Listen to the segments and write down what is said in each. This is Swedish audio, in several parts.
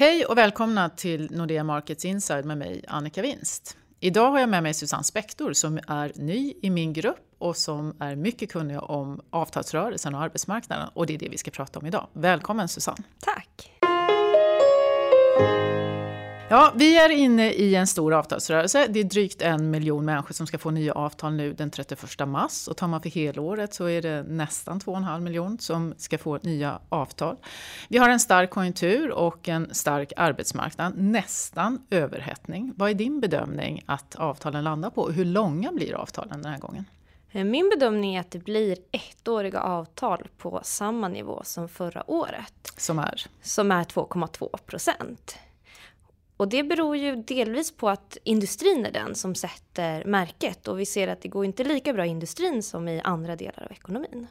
Hej och välkomna till Nordea Markets Inside med mig Annika Winst. Idag har jag med mig Susanne Spektor som är ny i min grupp och som är mycket kunnig om avtalsrörelsen och arbetsmarknaden. Och det är det vi ska prata om idag. Välkommen Susanne! Tack! Ja, vi är inne i en stor avtalsrörelse. Det är drygt en miljon människor som ska få nya avtal nu den 31 mars. Och tar man för helåret så är det nästan 2,5 miljon som ska få nya avtal. Vi har en stark konjunktur och en stark arbetsmarknad. Nästan överhettning. Vad är din bedömning att avtalen landar på? Hur långa blir avtalen den här gången? Eh, min bedömning är att det blir ettåriga avtal på samma nivå som förra året. Som är? Som är 2,2 procent. Och det beror ju delvis på att industrin är den som sätter märket och vi ser att det går inte lika bra i industrin som i andra delar av ekonomin.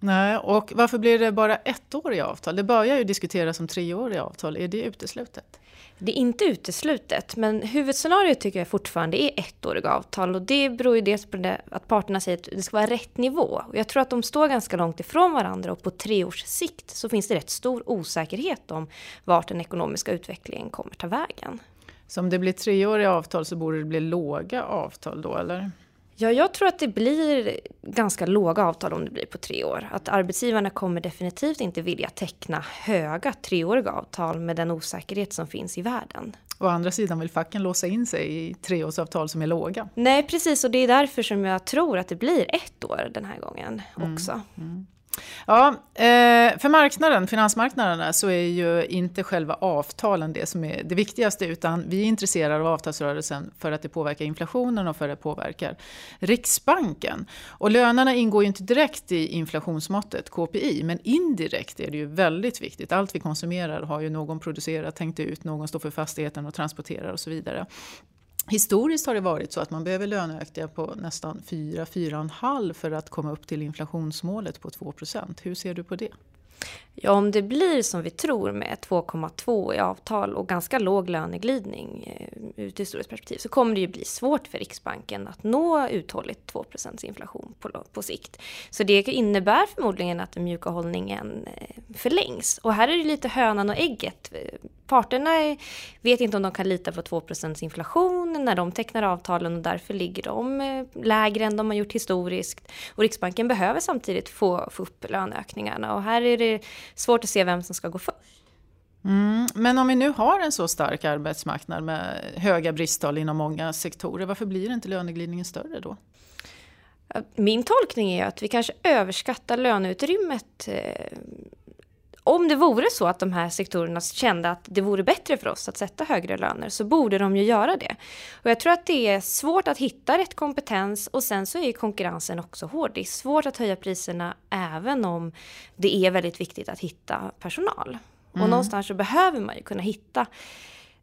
Nej, och varför blir det bara ettåriga avtal? Det börjar ju diskuteras som treåriga avtal. Är det uteslutet? Det är inte uteslutet, men huvudscenariot tycker jag fortfarande är ettåriga avtal. Och det beror ju dels på det, att parterna säger att det ska vara rätt nivå. Och jag tror att de står ganska långt ifrån varandra och på tre års sikt så finns det rätt stor osäkerhet om vart den ekonomiska utvecklingen kommer ta vägen. Så om det blir treåriga avtal så borde det bli låga avtal då, eller? Ja, jag tror att det blir ganska låga avtal om det blir på tre år. Att arbetsgivarna kommer definitivt inte vilja teckna höga treåriga avtal med den osäkerhet som finns i världen. Å andra sidan vill facken låsa in sig i treårsavtal som är låga. Nej, precis. Och det är därför som jag tror att det blir ett år den här gången också. Mm, mm. Ja, eh, för marknaden, finansmarknaderna så är ju inte själva avtalen det som är det viktigaste utan vi är intresserade av avtalsrörelsen för att det påverkar inflationen och för att det påverkar Riksbanken. Och lönerna ingår ju inte direkt i inflationsmåttet KPI men indirekt är det ju väldigt viktigt. Allt vi konsumerar har ju någon producerat, tänkt ut, någon står för fastigheten och transporterar och så vidare. Historiskt har det varit så att man behöver löneökningar på nästan 4-4,5 för att komma upp till inflationsmålet på 2% Hur ser du på det? Ja, om det blir som vi tror med 2,2 i avtal och ganska låg löneglidning eh, ur ett historiskt perspektiv så kommer det ju bli svårt för Riksbanken att nå uthålligt 2% inflation på, på sikt. Så det innebär förmodligen att den mjuka hållningen eh, förlängs. Och här är det lite hönan och ägget. Eh, Parterna vet inte om de kan lita på 2% inflation när de tecknar avtalen och därför ligger de eh, lägre än de har gjort historiskt. Och Riksbanken behöver samtidigt få, få upp löneökningarna och här är det svårt att se vem som ska gå först. Mm, men om vi nu har en så stark arbetsmarknad med höga bristtal inom många sektorer, varför blir inte löneglidningen större då? Min tolkning är att vi kanske överskattar löneutrymmet eh, om det vore så att de här sektorerna kände att det vore bättre för oss att sätta högre löner så borde de ju göra det. Och jag tror att det är svårt att hitta rätt kompetens och sen så är konkurrensen också hård. Det är svårt att höja priserna även om det är väldigt viktigt att hitta personal. Mm. Och någonstans så behöver man ju kunna hitta.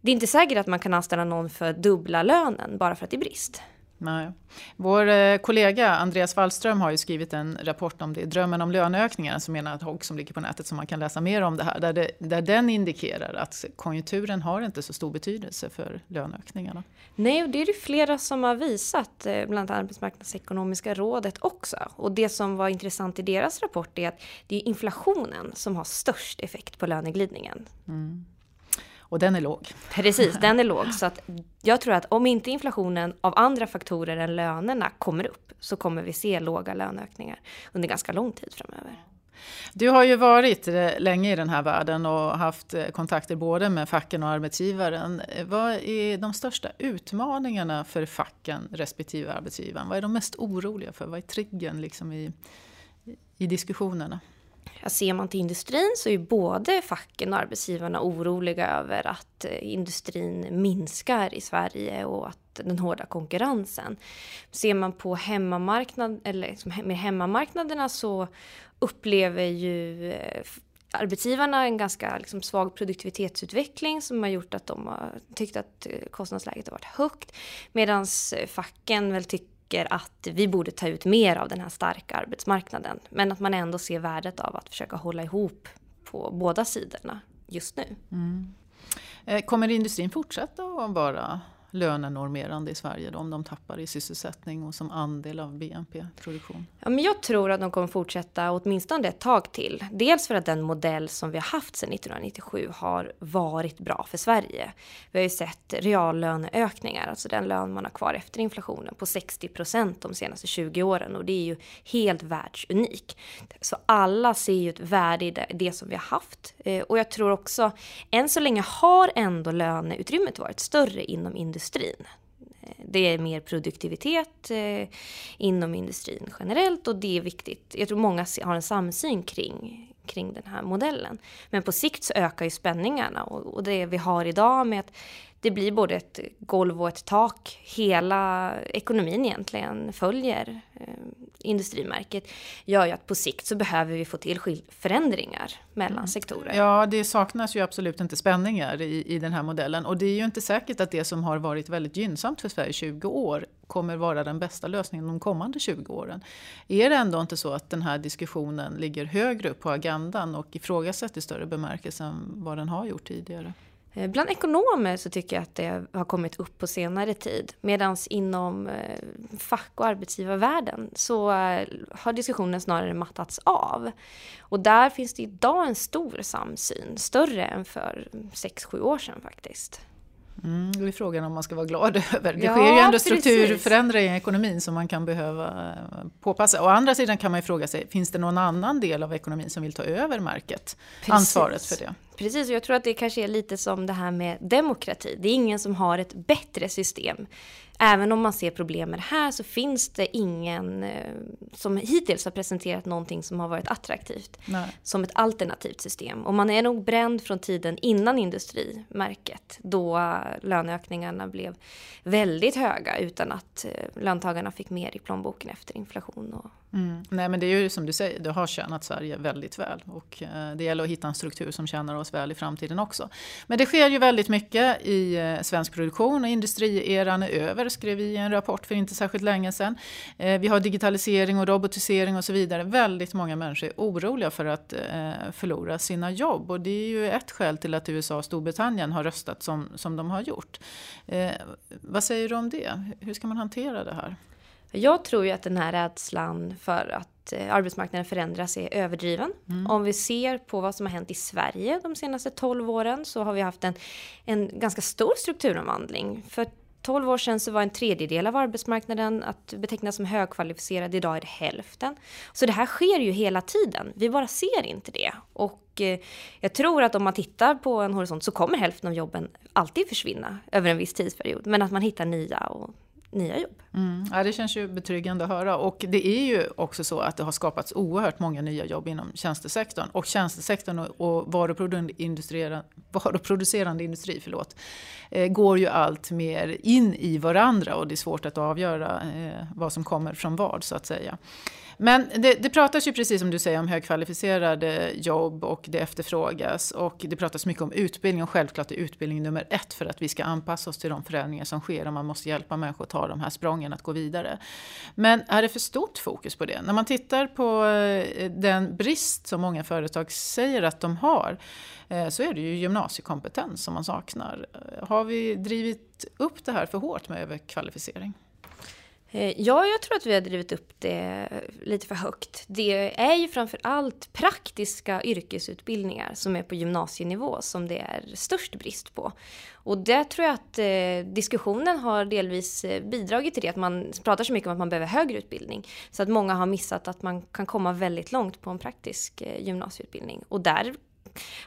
Det är inte säkert att man kan anställa någon för dubbla lönen bara för att det är brist. Nej. Vår eh, kollega Andreas Wallström har ju skrivit en rapport om det, Drömmen om löneökningar, som menar att HOG som ligger på nätet, som man kan läsa mer om det här, där, det, där den indikerar att konjunkturen har inte så stor betydelse för löneökningarna. Nej, och det är det flera som har visat, eh, bland annat Arbetsmarknadsekonomiska rådet också. Och det som var intressant i deras rapport är att det är inflationen som har störst effekt på löneglidningen. Mm. Och den är låg. Precis, den är låg. Så att jag tror att om inte inflationen av andra faktorer än lönerna kommer upp så kommer vi se låga löneökningar under ganska lång tid framöver. Du har ju varit länge i den här världen och haft eh, kontakter både med facken och arbetsgivaren. Vad är de största utmaningarna för facken respektive arbetsgivaren? Vad är de mest oroliga för? Vad är triggern liksom i, i diskussionerna? Ser man till industrin så är både facken och arbetsgivarna oroliga över att eh, industrin minskar i Sverige och att den hårda konkurrensen. Ser man på hemmamarknad, eller liksom med hemmamarknaderna så upplever ju eh, arbetsgivarna en ganska liksom svag produktivitetsutveckling som har gjort att de har tyckt att eh, kostnadsläget har varit högt. Medan facken väl tycker tycker att vi borde ta ut mer av den här starka arbetsmarknaden. Men att man ändå ser värdet av att försöka hålla ihop på båda sidorna just nu. Mm. Eh, kommer industrin fortsätta att vara lönenormerande i Sverige då, om de tappar i sysselsättning och som andel av BNP-produktion? Ja, men jag tror att de kommer fortsätta åtminstone ett tag till. Dels för att den modell som vi har haft sedan 1997 har varit bra för Sverige. Vi har ju sett reallöneökningar, alltså den lön man har kvar efter inflationen, på 60 procent de senaste 20 åren och det är ju helt världsunik. Så alla ser ju ett värde i det, som vi har haft eh, och jag tror också, än så länge har ändå löneutrymmet varit större inom industrin industrin. det är mer produktivitet eh, inom industrin generellt och det är viktigt. Jag tror många har en samsyn kring, kring den här modellen. Men på sikt så ökar ju spänningarna och, och det vi har idag med att det blir både ett golv och ett tak. Hela ekonomin egentligen följer eh, industrimärket gör ju att på sikt så behöver vi få till förändringar mellan mm. sektorer. Ja, det saknas ju absolut inte spänningar i, i den här modellen och det är ju inte säkert att det som har varit väldigt gynnsamt för Sverige 20 år kommer vara den bästa lösningen de kommande 20 åren. Är det ändå inte så att den här diskussionen ligger högre upp på agendan och ifrågasätts i större bemärkelse än vad den har gjort tidigare? Eh, bland ekonomer så tycker jag att det har kommit upp på senare tid. Medan inom eh, fack och arbetsgivarvärlden så eh, har diskussionen snarare mattats av. Och där finns det idag en stor samsyn, större än för 6-7 år sedan faktiskt. Mm, det är frågan om man ska vara glad över. Det ja, sker ju ändå strukturförändringar i ekonomin som man kan behöva påpassa. Å andra sidan kan man ju fråga sig, finns det någon annan del av ekonomin som vill ta över märket? Precis. Ansvaret för det. Precis, och jag tror att det kanske är lite som det här med demokrati. Det är ingen som har ett bättre system även om man ser problemen här så finns det ingen eh, som hittills har presenterat någonting som har varit attraktivt Nej. som ett alternativt system. Och man är nog bränd från tiden innan industrimärket då löneökningarna blev väldigt höga utan att eh, löntagarna fick mer i plånboken efter inflation och Mm. Nej men det är ju som du säger, det har tjänat Sverige väldigt väl. Och eh, det gäller att hitta en struktur som tjänar oss väl i framtiden också. Men det sker ju väldigt mycket i eh, svensk produktion och industrieran är över, skrev vi i en rapport för inte särskilt länge sedan. Eh, vi har digitalisering och robotisering och så vidare. Väldigt många människor är oroliga för att förlora sina jobb. Och det är ju ett skäl till att USA och Storbritannien har röstat som, som de har gjort. Vad säger du om det? Hur ska man hantera det här? Jag tror ju att den här rädslan för att eh, arbetsmarknaden förändras är överdriven. Mm. Om vi ser på vad som har hänt i Sverige de senaste 12 åren så har vi haft en, en ganska stor strukturomvandling. För 12 år sedan så var en tredjedel av arbetsmarknaden att beteckna som högkvalificerad. Idag är det hälften. Så det här sker ju hela tiden. Vi bara ser inte det. Och eh, jag tror att om man tittar på en horisont så kommer hälften av jobben alltid försvinna över en viss tidsperiod. Men att man hittar nya och nya jobb. Mm. Ja, det känns ju betryggande att höra. Och det är ju också så att det har skapats oerhört många nya jobb inom tjänstesektorn. Och tjänstesektorn och varuproducerande industri förlåt, eh, går ju allt mer in i varandra och det är svårt att avgöra eh, vad som kommer från vad så att säga. Men det, det pratas ju precis som du säger om högkvalificerade jobb och det efterfrågas. Och det pratas mycket om utbildning och självklart är utbildning nummer ett för att vi ska anpassa oss till de förändringar som sker och man måste hjälpa människor att ta de här sprången att gå vidare. Men är det för stort fokus på det? När man tittar på eh, den brist som många företag säger att de har eh, så är det ju gymnasiekompetens som man saknar. Har vi drivit upp det här för hårt med överkvalificering? Eh, ja, jag tror att vi har drivit upp det lite för högt. Det är ju framför allt praktiska yrkesutbildningar som är på gymnasienivå som det är störst brist på. Och det tror jag att eh, diskussionen har delvis eh, bidragit till det, att man pratar så mycket om att man behöver högre utbildning. Så att många har missat att man kan komma väldigt långt på en praktisk eh, gymnasieutbildning. Och där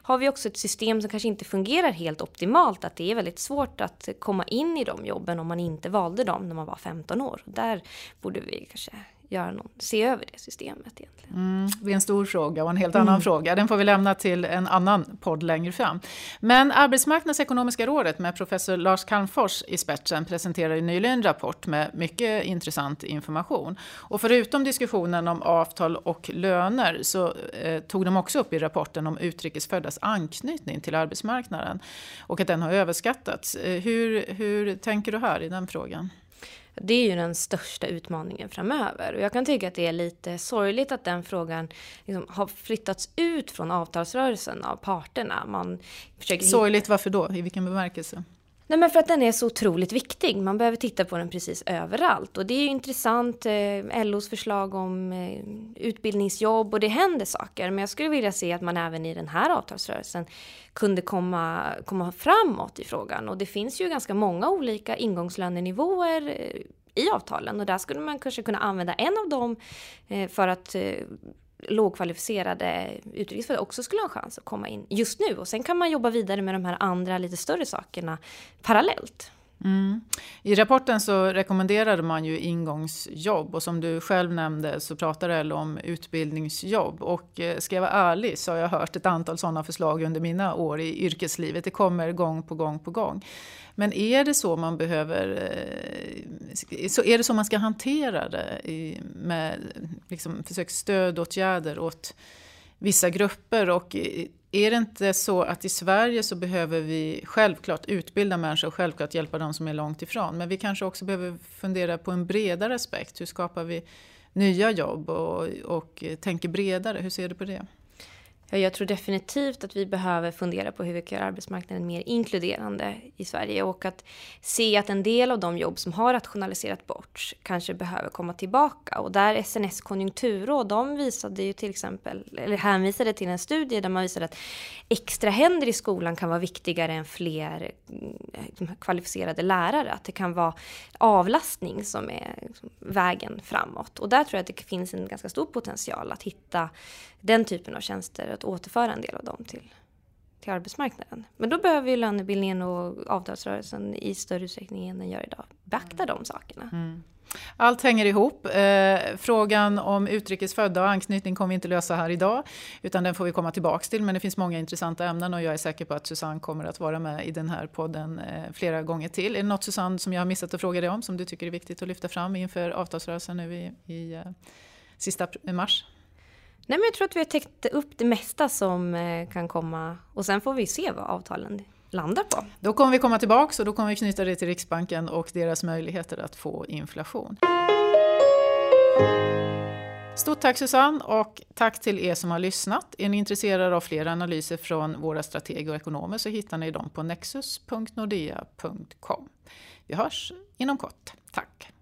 har vi också ett system som kanske inte fungerar helt optimalt. Att det är väldigt svårt att komma in i de jobben om man inte valde dem när man var 15 år. Där borde vi kanske göra någon, se över det systemet egentligen. Mm, det är en stor fråga och en helt annan mm. fråga. Den får vi lämna till en annan podd längre fram. Men Arbetsmarknadsekonomiska rådet med professor Lars Calmfors i spetsen presenterade nyligen en rapport med mycket intressant information. Och förutom diskussionen om avtal och löner så eh, tog de också upp i rapporten om utrikesföddas anknytning till arbetsmarknaden och att den har överskattats. Eh, hur, hur tänker du här i den frågan? Det är ju den största utmaningen framöver. Och jag kan tycka att det är lite sorgligt att den frågan liksom har flyttats ut från avtalsrörelsen av parterna. Man försöker sorgligt, varför då? I vilken bemärkelse? Nej men för att den är så otroligt viktig. Man behöver titta på den precis överallt. Och det är ju intressant, eh, LOs förslag om eh, utbildningsjobb och det händer saker. Men jag skulle vilja se att man även i den här avtalsrörelsen kunde komma, komma framåt i frågan. Och det finns ju ganska många olika ingångslönenivåer eh, i avtalen och där skulle man kanske kunna använda en av dem eh, för att eh, lågkvalificerade utrikesfödda också skulle ha en chans att komma in just nu. Och sen kan man jobba vidare med de här andra lite större sakerna parallellt. Mm. I rapporten så rekommenderade man ju ingångsjobb och som du själv nämnde så pratar LO om utbildningsjobb. Och eh, ska jag vara ärlig så har jag hört ett antal sådana förslag under mina år i yrkeslivet. Det kommer gång på gång på gång. Men är det så man behöver, eh, så är det så man ska hantera det med liksom försök stödåtgärder åt vissa grupper och eh, är det inte så att i Sverige så behöver vi självklart utbilda människor och självklart hjälpa de som är långt ifrån. Men vi kanske också behöver fundera på en bredare aspekt. Hur skapar vi nya jobb och, och tänker bredare? Hur ser du på det? Ja, jag tror definitivt att vi behöver fundera på hur vi kan göra arbetsmarknaden mer inkluderande i Sverige och att se att en del av de jobb som har rationaliserat bort kanske behöver komma tillbaka. Och där SNS konjunkturråd, de visade ju till exempel, eller hänvisade till en studie där man visade att extra händer i skolan kan vara viktigare än fler eh, kvalificerade lärare. Att det kan vara avlastning som är liksom, vägen framåt. Och där tror jag att det finns en ganska stor potential att hitta den typen av tjänster, att återföra en del av dem till, till arbetsmarknaden. Men då behöver ju lönebildningen och avtalsrörelsen i större utsträckning än den gör idag beakta de sakerna. Mm. Allt hänger ihop. Eh, frågan om utrikesfödda och anknytning kommer vi inte lösa här idag, utan den får vi komma tillbaks till. Men det finns många intressanta ämnen och jag är säker på att Susanne kommer att vara med i den här podden eh, flera gånger till. Är det något Susanne som jag har missat att fråga dig om som du tycker är viktigt att lyfta fram inför avtalsrörelsen nu i, i eh, sista mars? Nej, men jag tror att vi har täckt upp det mesta som eh, kan komma och sen får vi se vad avtalen landar på. Då kommer vi komma tillbaka och då kommer vi knyta det till Riksbanken och deras möjligheter att få inflation. Stort tack Susanne och tack till er som har lyssnat. Är ni intresserade av fler analyser från våra strateger och ekonomer så hittar ni dem på nexus.nordea.com. Vi hörs inom kort. Tack!